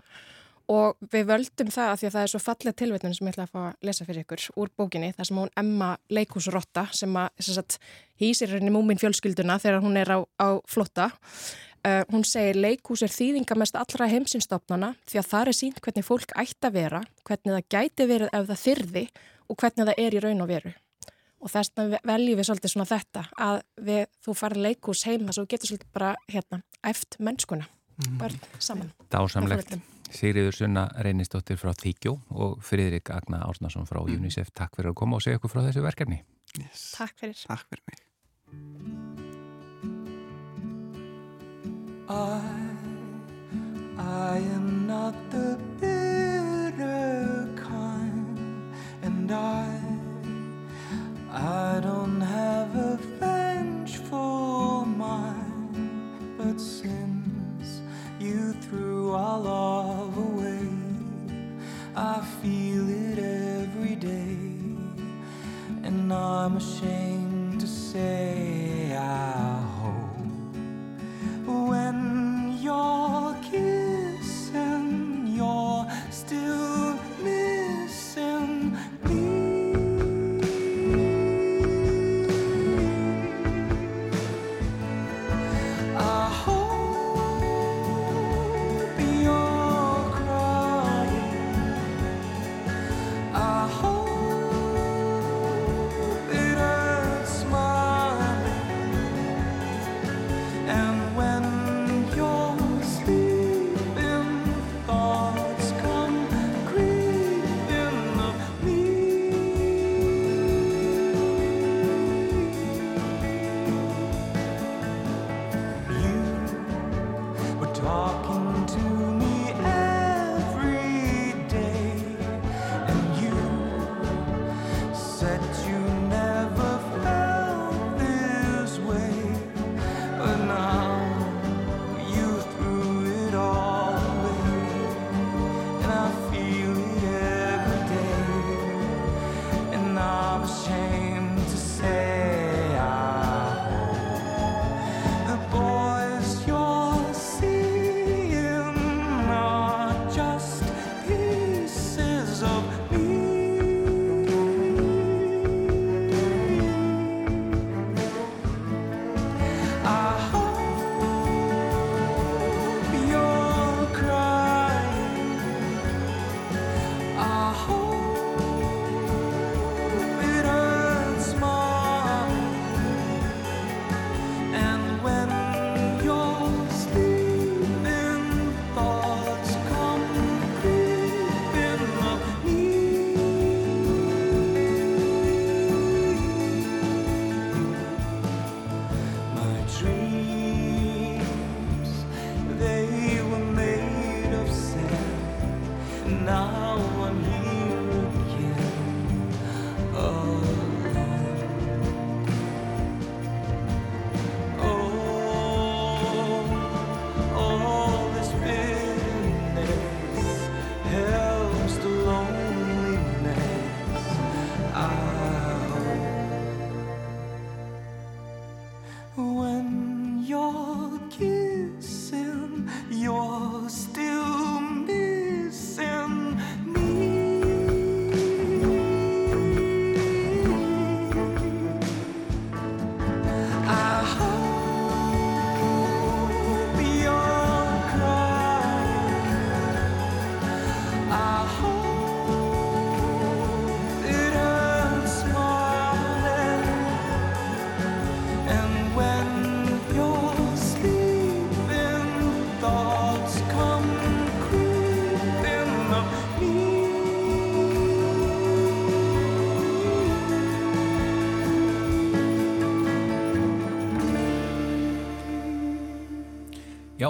S7: og við völdum það að því að það er svo fallið tilvetnum sem ég ætla að fá að lesa fyrir ykkur úr bókinni, það sem hún Emma leikúsrotta sem að sagt, hýsir henni múmin fjölskylduna þegar hún er á, á flotta uh, hún segir leikús er þýðingamest allra heimsinnstofnana því að það er sínt hvernig fólk ætti að vera hvernig það gæti verið ef það þyrði og hvernig það er í raun og veru. Og þess vegna veljum við svolítið svona þetta að við, þú farið leikús heima svo getur svolítið bara hérna eft mennskuna börn saman.
S2: Dásamlegt. Sigriður Sunna Reynistóttir frá Þykjó og Friðrik Agna Árnason frá mm. UNICEF. Takk fyrir að koma og segja okkur frá þessu verkefni.
S7: Yes. Takk fyrir.
S6: Takk fyrir mig.
S3: I, I am not the bitter kind and I,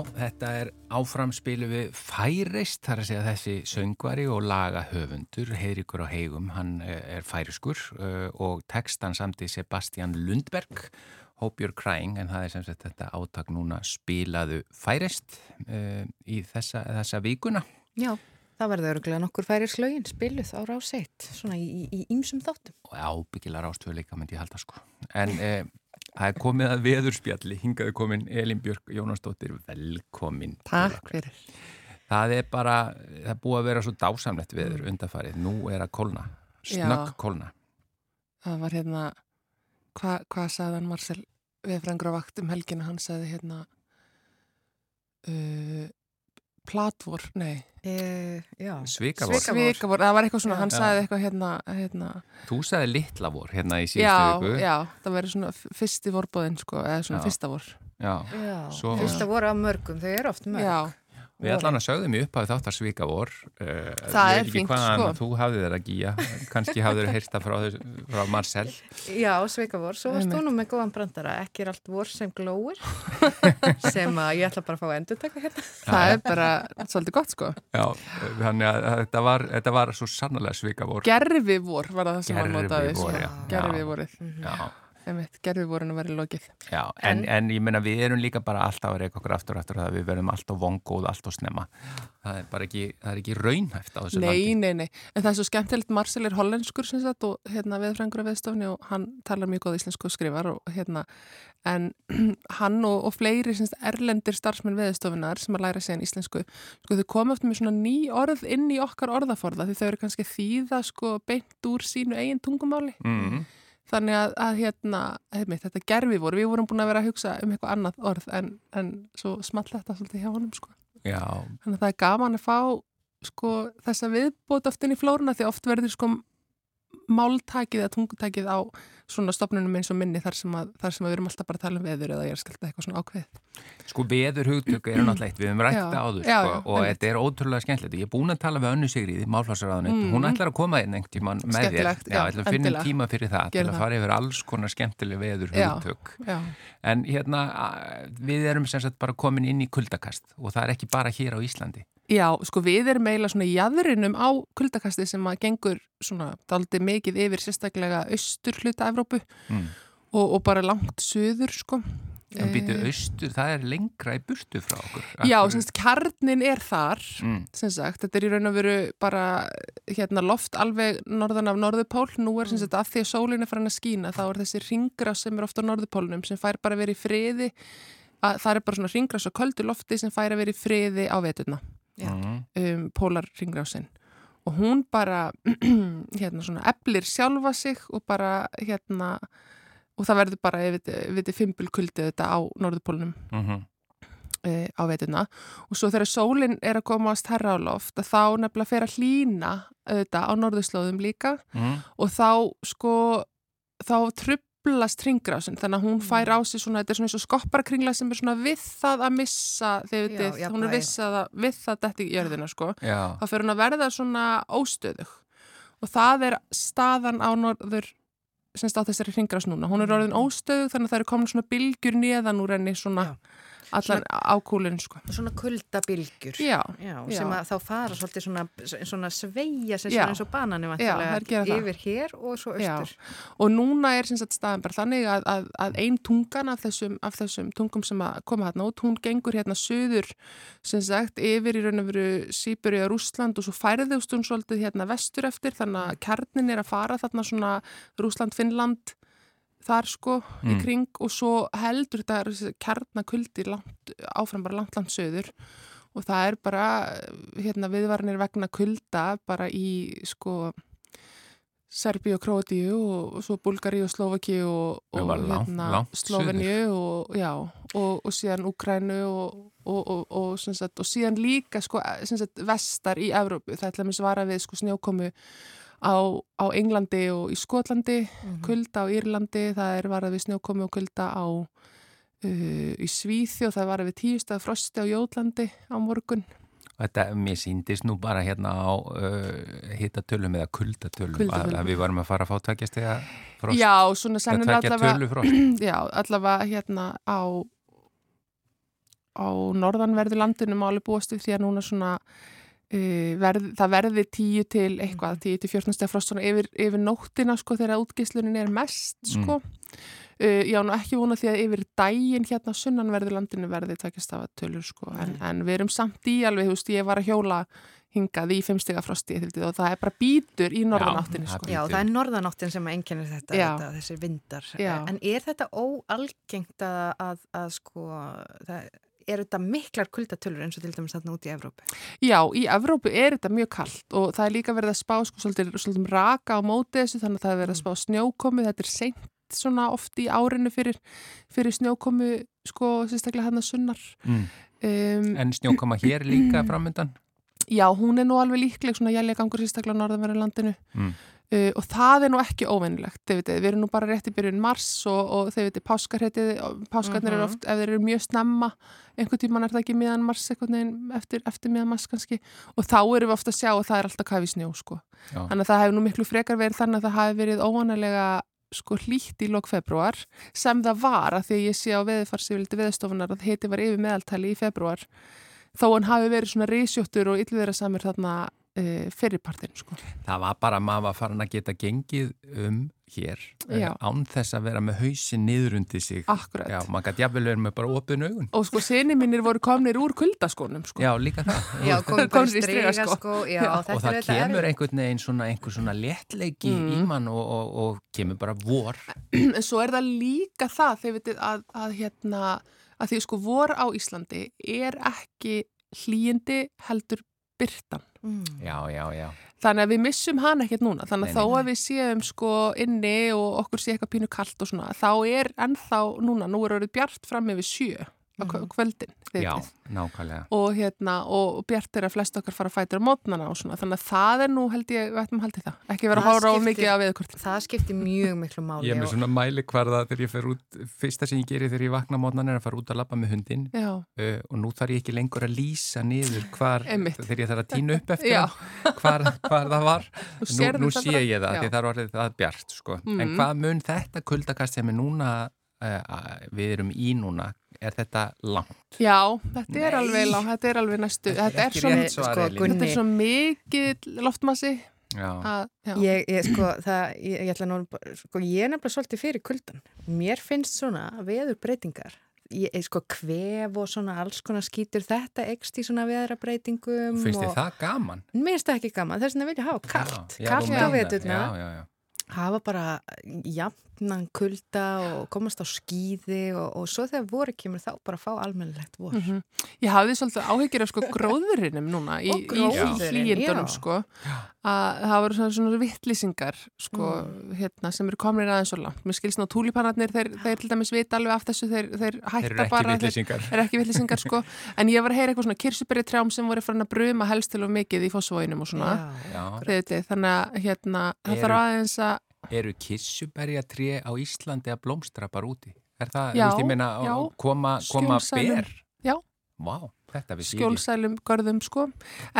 S2: Já, þetta er áframspilu við færist, þar að segja þessi söngvari og lagahöfundur, Heiríkur á heigum, hann eh, er færiskur uh, og textan samt í Sebastian Lundberg, Hope You're Crying, en það er sem sagt þetta átak núna spilaðu færist uh, í þessa, þessa vikuna.
S1: Já, það verður öruglega nokkur færislögin spiluð á ráseitt, svona í ímsum þáttum.
S2: Og ábyggilega rástöðu líka, myndi ég halda sko. En... Uh, Það er komið að veðurspjalli, hingaðu komin Elin Björk Jónasdóttir, velkomin.
S8: Takk fyrir.
S2: Það er bara, það er búið að vera svo dásamlegt veður undarfarið, nú er að kolna, snögg kolna.
S8: Það var hérna, hvað hva sagðan Marcel viðfrangur á vakt um helginu, hann sagði hérna, uh, platvor, nei.
S1: E,
S2: Svikavor.
S8: Svikavor, það var eitthvað svona, hann já. sagði eitthvað hérna, hérna.
S2: Þú sagði litlavor hérna í síðustu viku.
S8: Já, já, það verður svona fyrsti vorbóðin sko, eða svona já. fyrsta vor.
S1: Já, Svo, fyrsta vor af mörgum, þau eru oft mörg.
S8: Já
S2: Við allan að sögðum í upphafið þáttar svíka vor
S8: uh, Það er fint sko.
S2: Þú hafðið þeirra gíja, kannski hafðið þeirra heyrsta frá, frá Marcel.
S1: Já, svíka vor, svo varst þú nú með góðan brandara. Ekki er allt vor sem glóir (laughs) sem að ég ætla bara að fá að endur taka hérna
S8: Það er bara svolítið gott sko.
S2: Já, þannig að þetta var, þetta var svo sannlega svíka vor.
S8: Gerfi vor var það sem
S2: hann
S8: notaði
S2: sko.
S8: Gerfi vorið Já gerfi voru að vera lokið.
S2: Já, en, en, en ég menna við erum líka bara alltaf að reyka okkur aftur aftur og við verðum alltaf vongóð, alltaf snemma. Það er bara ekki, það er ekki raunhæft á þessu
S8: nei,
S2: landi.
S8: Nei, nei, nei, en það er svo skemmtilegt Marcel er hollenskur sem sagt og hérna viðfrængur af viðstofni og hann talar mjög góð íslensku skrifar og hérna en (clears throat) hann og, og fleiri semst, erlendir starfsmenn viðstofinar sem að læra en íslensku, sko þau koma eftir með svona ný orð inn í okkar orðaforða því þau eru kannski þýða sko beint úr sínu eigin tungumáli.
S2: Mm.
S8: Þannig að, að hérna, heimitt, þetta gerfi voru, við vorum búin að vera að hugsa um eitthvað annað orð en, en svo small þetta svolítið hjá honum sko.
S2: Já.
S8: Þannig að það er gaman að fá sko þessa viðbót oft inn í flórunna því oft verður sko máltækið eða tungutækið á svona stopnunum eins og minni þar sem, að, þar sem við erum alltaf bara að tala um veður eða ég er skalta eitthvað svona ákveð.
S2: Sko veður hugtöku er náttúrulega eitt, við hefum rætt það áður
S8: já,
S2: sko,
S8: já,
S2: og þetta er ótrúlega skemmtilegt. Ég er búin að tala við önnu Sigriði, málflásaraðunni, mm. hún ætlar að koma inn einhvern tíma með þér. Já, ég ætla að finna tíma fyrir það, til að fara yfir alls konar skemmtileg veður hugtök. En hérna, við erum sem sagt bara komin inn í kuldakast og það er ekki bara hér á Íslandi.
S8: Já, sko við erum eiginlega svona í jæðurinnum á kuldakasti sem að gengur svona daldi mikið yfir sérstaklega austur hluta Evrópu
S2: mm.
S8: og, og bara langt söður sko.
S2: En býtið austur, það er lengra í burtu frá okkur.
S8: Já, semst kjarnin er þar,
S2: mm.
S8: sem sagt, þetta er í raun og veru bara hérna loft alveg norðan af norðupól, nú er sem sagt að því að sólinn er farin að skína, þá er þessi ringra sem er ofta á norðupólnum sem fær bara verið í friði, að, það er bara svona ringra svo köldu lofti sem fær að verið í friði á veturna. Um, Pólar Ringrásin og hún bara (clears throat) hérna svona eflir sjálfa sig og bara hérna og það verður bara, ef við fimpul kuldið þetta á norðupólunum
S2: mm -hmm.
S8: e, á veituna og svo þegar sólinn er að komast herra á loft þá nefnilega fer að hlína þetta á norðuslóðum líka
S2: mm.
S8: og þá sko þá trupp tröflast ringrásin þannig að hún fær á sig svona, þetta er svona eins og skopparkringla sem er svona við það að missa þegar
S1: Já,
S8: þið, hún er vissað að við það þetta í jörðina sko,
S2: Já.
S8: þá fyrir hún að verða svona óstöðug. Og það er staðan á norður semst á þessari ringrás núna, hún er orðin óstöðug þannig að það eru komin svona bylgjur neðan úr henni svona Já allan ákúlinn sko.
S1: Svona kuldabilgjur
S8: já,
S1: já, sem þá fara svolítið svona, svona sem
S8: já,
S1: svona eins og banani yfir hér og svo austur.
S8: Og núna er sagt, staðan bara þannig að, að, að ein tungan af þessum, af þessum tungum sem koma hérna út, hún gengur hérna söður sem sagt yfir í raun og veru Sýburi og Rúsland og svo færðust hún svolítið hérna vestur eftir þannig að kjarnin er að fara þarna svona Rúsland, Finnland þar sko mm. í kring og svo heldur þetta kjarnakuldi áfram bara langt langt söður og það er bara hérna, viðvarnir vegna kulda bara í sko Serbi og Krótíu og, og svo Bulgari og Slovaki og, og hérna, Sloveni og, og síðan Ukrænu og síðan líka sko, sagt, vestar í Evrópu, það ætla að mér svara við sko, snjókomu á, á Englandi og í Skotlandi, mm -hmm. kulda á Írlandi, það er varað við snjókomi og kulda á uh, í Svíþi og það er varað við tíustað frosti á Jótlandi á morgun.
S2: Þetta, mér síndist nú bara hérna á uh, hittatölum eða kuldatölum að, að við varum að fara að fá tveikjast eða frost.
S8: Já, svona sennilega
S2: allavega, (clears throat)
S8: já, allavega hérna á á norðanverðu landinu máli búast við því að núna svona verð, það verði 10 til eitthvað, 10 til 14 steg frost svona yfir, yfir nóttina sko þegar útgeislunin er mest sko mm. uh, já nú ekki vona því að yfir dægin hérna sunnanverðu landinu verði takist af að tölur sko en, en við erum samt í alveg, þú veist, ég var að hjóla hingað í fimmstega frosti og það er bara bítur í norðanáttinni
S1: sko. Já, það er norðanáttin sem enginnir þetta, þetta þessir vindar Já. en er þetta óalgengt að, að, að sko það, er þetta miklar kuldatölur eins og til dæmis þarna út í Evrópu?
S8: Já, í Evrópu er þetta mjög kallt og það er líka verið að spá sko svolítið, svolítið raka á móti þessu þannig að það er verið að spá snjókomi þetta er seint svona oft í árinu fyrir, fyrir snjókomi sko sérstaklega hann að sunnar mm.
S2: um, En snjókoma hér líka (clears throat) framöndan?
S8: Já, hún er nú alveg líkleg svona jæljagangur sérstaklega á norðanverðin landinu mm. Uh, og það er nú ekki óvennilegt, þau veitir, við erum nú bara rétt í byrjun mars og, og þau veitir, páskarhetið, páskarnir uh -huh. eru mhm. oft, ef þeir eru mjög snemma, einhvern tíman er það ekki miðan mars, einhvern veginn eftir, eftir miðan mars kannski og þá erum við ofta að sjá og það er alltaf kafi snjó, sko. Já. Þannig að það hefur nú miklu frekar verið þannig að það hafi verið óvanalega sko hlýtt í lok februar sem það var að því að ég sé á veðifarsivildi veðstofunar að heiti var yfir meðaltæli í februar þó hann hafi verið svona reysjóttur og yllverða samir þarna fyrirpartin sko.
S2: Það var bara að maður var farin að geta gengið um hér e, án þess að vera með hausin niður undir sig.
S8: Akkurat.
S2: Já, maður gæti jafnvel verið með bara opin augun.
S8: Og sko sinni mínir voru komnir úr kuldaskónum sko.
S2: Já, líka það. (laughs)
S1: Já, komið bara strega sko. sko. Já,
S2: Já, og það kemur er... einhvern veginn svona, einhver svona léttleiki mm. í mann og, og, og kemur bara vor. (clears throat)
S8: En svo er það líka það, þegar við að, að hérna að því sko vor á Íslandi er ekki hlýjindi heldur byrtan.
S2: Mm. Já, já, já.
S8: Þannig að við missum hann ekkert núna. Þannig að nei, þó að við séum sko inni og okkur sé eitthvað pínu kallt og svona, þá er ennþá núna, nú er orðið bjart fram yfir sjö á mhm. kvöldin.
S2: Já, nákvæmlega.
S8: Og, hérna, og Bjart er að flest okkar fara að fæta á mótnana og svona, þannig að það er nú held ég, við ættum að halda það, ekki vera að hóra á mikið af viðkvörtin.
S1: Það skiptir mjög miklu máli.
S2: Ég er með svona mæli hverða þegar ég fer út, fyrsta sem ég gerir þegar ég vakna mótnan er að fara út að lappa með hundin uh, og nú þarf ég ekki lengur að lýsa niður hvar, þegar ég þarf að týna upp eftir hvar, hvar það var. Nú, nú sé ég það, því það bjart, sko. mm. en hvað mun þetta kuldakast sem er núna uh, við erum í núna er þetta langt?
S8: Já, þetta Nei. er alveg langt, þetta er alveg næstu þetta er, svo, sko, þetta er svo mikið loftmassi.
S1: Að, ég, ég, sko, það, ég, ég ætla nú sko, ég er nefnilega svolítið fyrir kuldan mér finnst svona veður breytingar ég, sko kvef og svona alls konar skýtur þetta ekst í svona veðrabreitingum
S2: finnst þið það gaman?
S1: mér finnst það ekki gaman, þess vegna vil ég hafa kallt kallt á veturna. Hafa bara jafnan kulda og komast á skýði og, og svo þegar voru kemur þá bara fá almennilegt vor. Mm -hmm.
S8: Ég hafði svolítið áhyggjur af sko gróðurinnum núna í, í hlýjendunum sko að það voru svona, svona vittlýsingar sko mm. hérna sem eru komin aðeins og langt. Mér skilst ná túlipanarnir þeir, þeir til dæmis vita alveg af þessu þeir, þeir hætta bara.
S2: Þeir
S8: eru ekki vittlýsingar sko (laughs) en ég var að heyra eitthvað svona kirsuberi trjám sem voru frá að bruma helst til og mikið í fósvóinum og svona. Já, já. Þannig að hérna það þarf aðeins að
S2: eru kissuberjatrí á Íslandi að blómstra bara úti? Er það, já, veist, ég meina, já. koma, koma ber?
S8: Já.
S2: Vá, þetta við
S8: síðan. Skjólsælum, görðum, sko.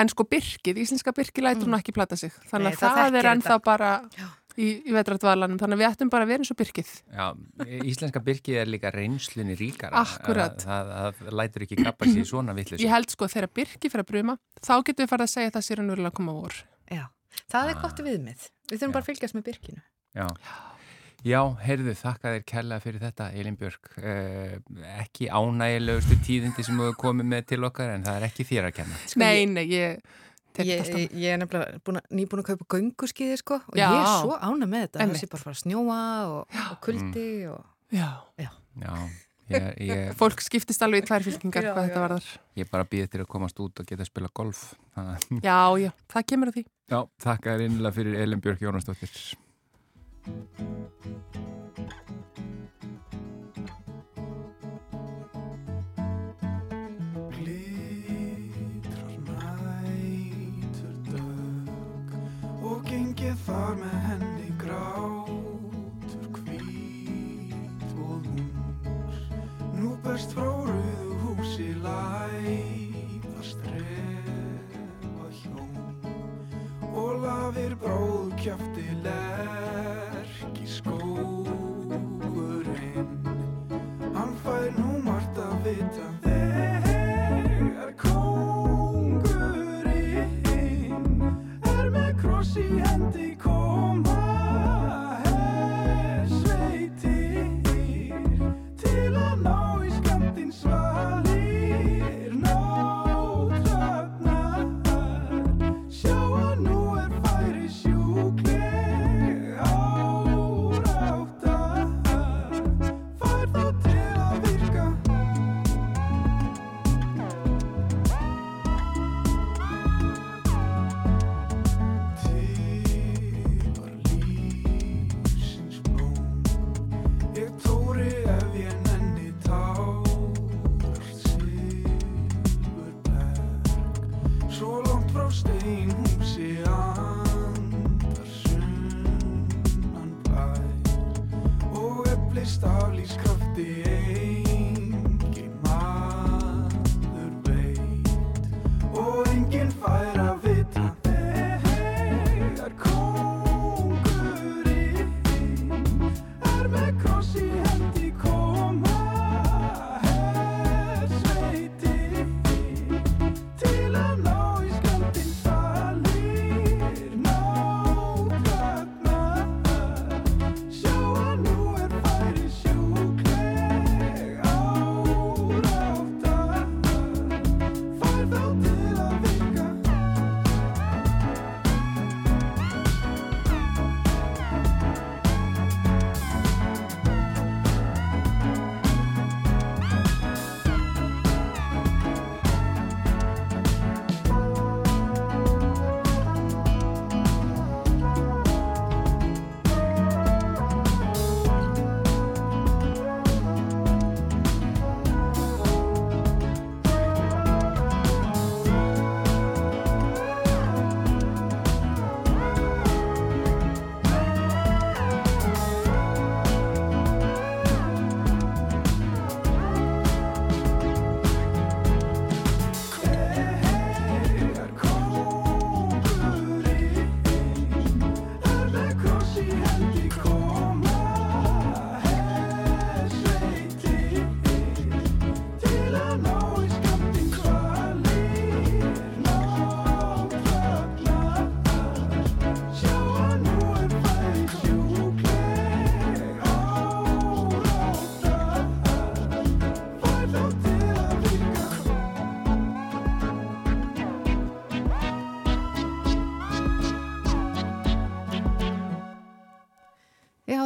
S8: En sko byrkið, íslenska byrkið lætur mm. hún ekki plata sig. Þannig að það, það er ennþá bara í, í vetrættvalanum. Þannig að við ættum bara að vera eins og byrkið.
S2: Já, íslenska byrkið er líka reynslunni ríkara.
S8: Akkurat.
S2: Það, það, það lætur ekki kappa sér svona vittlis.
S8: Ég held sko, þegar byrkið fyrir að bruma, þá getum við farið að segja að það sér að núrlega koma vor.
S1: Já, það er ah. gott viðmið. Við þurfum bara að fylgjast með byrkinu.
S2: Já, já heyrðu, þakka þér kella fyrir þetta, Elin Björk. Eh, ekki ánægilegustu tíðindi sem þú komið með til okkar, en það er ekki þér að kenna.
S8: Sko, nei, nei, ég...
S1: Ég, ég, ég er nefnilega nýbúin að kaupa gönguskiði sko og já. ég er svo ána með þetta það sé bara fara að snjóa og, og kuldi mm. og...
S8: Já,
S2: já. já ég, ég... (laughs)
S8: Fólk skiptist alveg í tvær fylkingar hvað þetta var þar
S2: Ég bara býði til að komast út og geta að spila golf
S8: Já, já, það kemur að því.
S2: Já, þakka þér innlega fyrir Elin Björk Jónastóttir
S9: Glitrar nætur dög og gengið þar með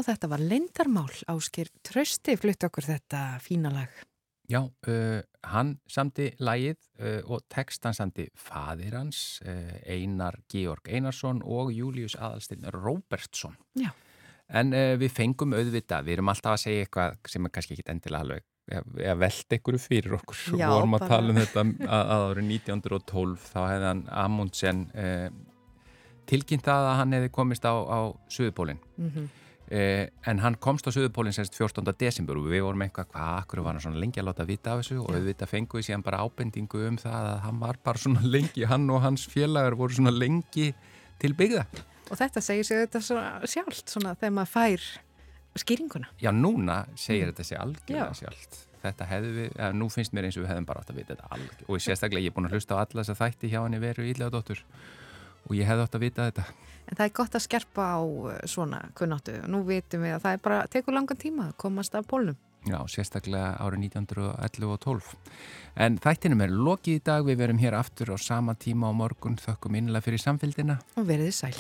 S1: þetta var Lindarmál áskir Trösti flutt okkur þetta fína lag.
S2: Já, uh, hann samti lagið uh, og textan samti fadir hans, uh, Einar Georg Einarsson og Július Adalstinn Róbertsson.
S1: Já.
S2: En uh, við fengum auðvitað, við erum alltaf að segja eitthvað sem er kannski ekki endilega alveg eða velta ykkur fyrir okkur og vorum að bara... tala um þetta að, að árið 1912 þá hefði hann Amundsen uh, tilkynnt að hann hefði komist á, á Suðupólinn. Mm -hmm. Eh, en hann komst á Suðupólinn semst 14. desember og við vorum eitthvað hvað, akkur var hann svona lengi að láta vita af þessu og við vita fenguði síðan bara ábendingu um það að hann var bara svona (laughs) lengi, hann og hans félagar voru svona lengi til byggða.
S1: Og þetta segir sig þetta sjálft svona þegar maður fær skýringuna.
S2: Já, núna segir mm. þetta sig algjörlega sjálft. Þetta hefðu við, ja, nú finnst mér eins og við hefðum bara átt að vita þetta algjörlega og sérstaklega ég er búin að hlusta á alla þess að þætti hjá hann
S1: En það er gott að skerpa á uh, svona kunnáttu og nú vitum við að það er bara, tekur langan tíma að komast af pólnum.
S2: Já, sérstaklega árið 1911 og 12. En þættinum er lokið í dag, við verum hér aftur á sama tíma á morgun, þökkum innlega fyrir samfélgina.
S1: Og veriði sæl.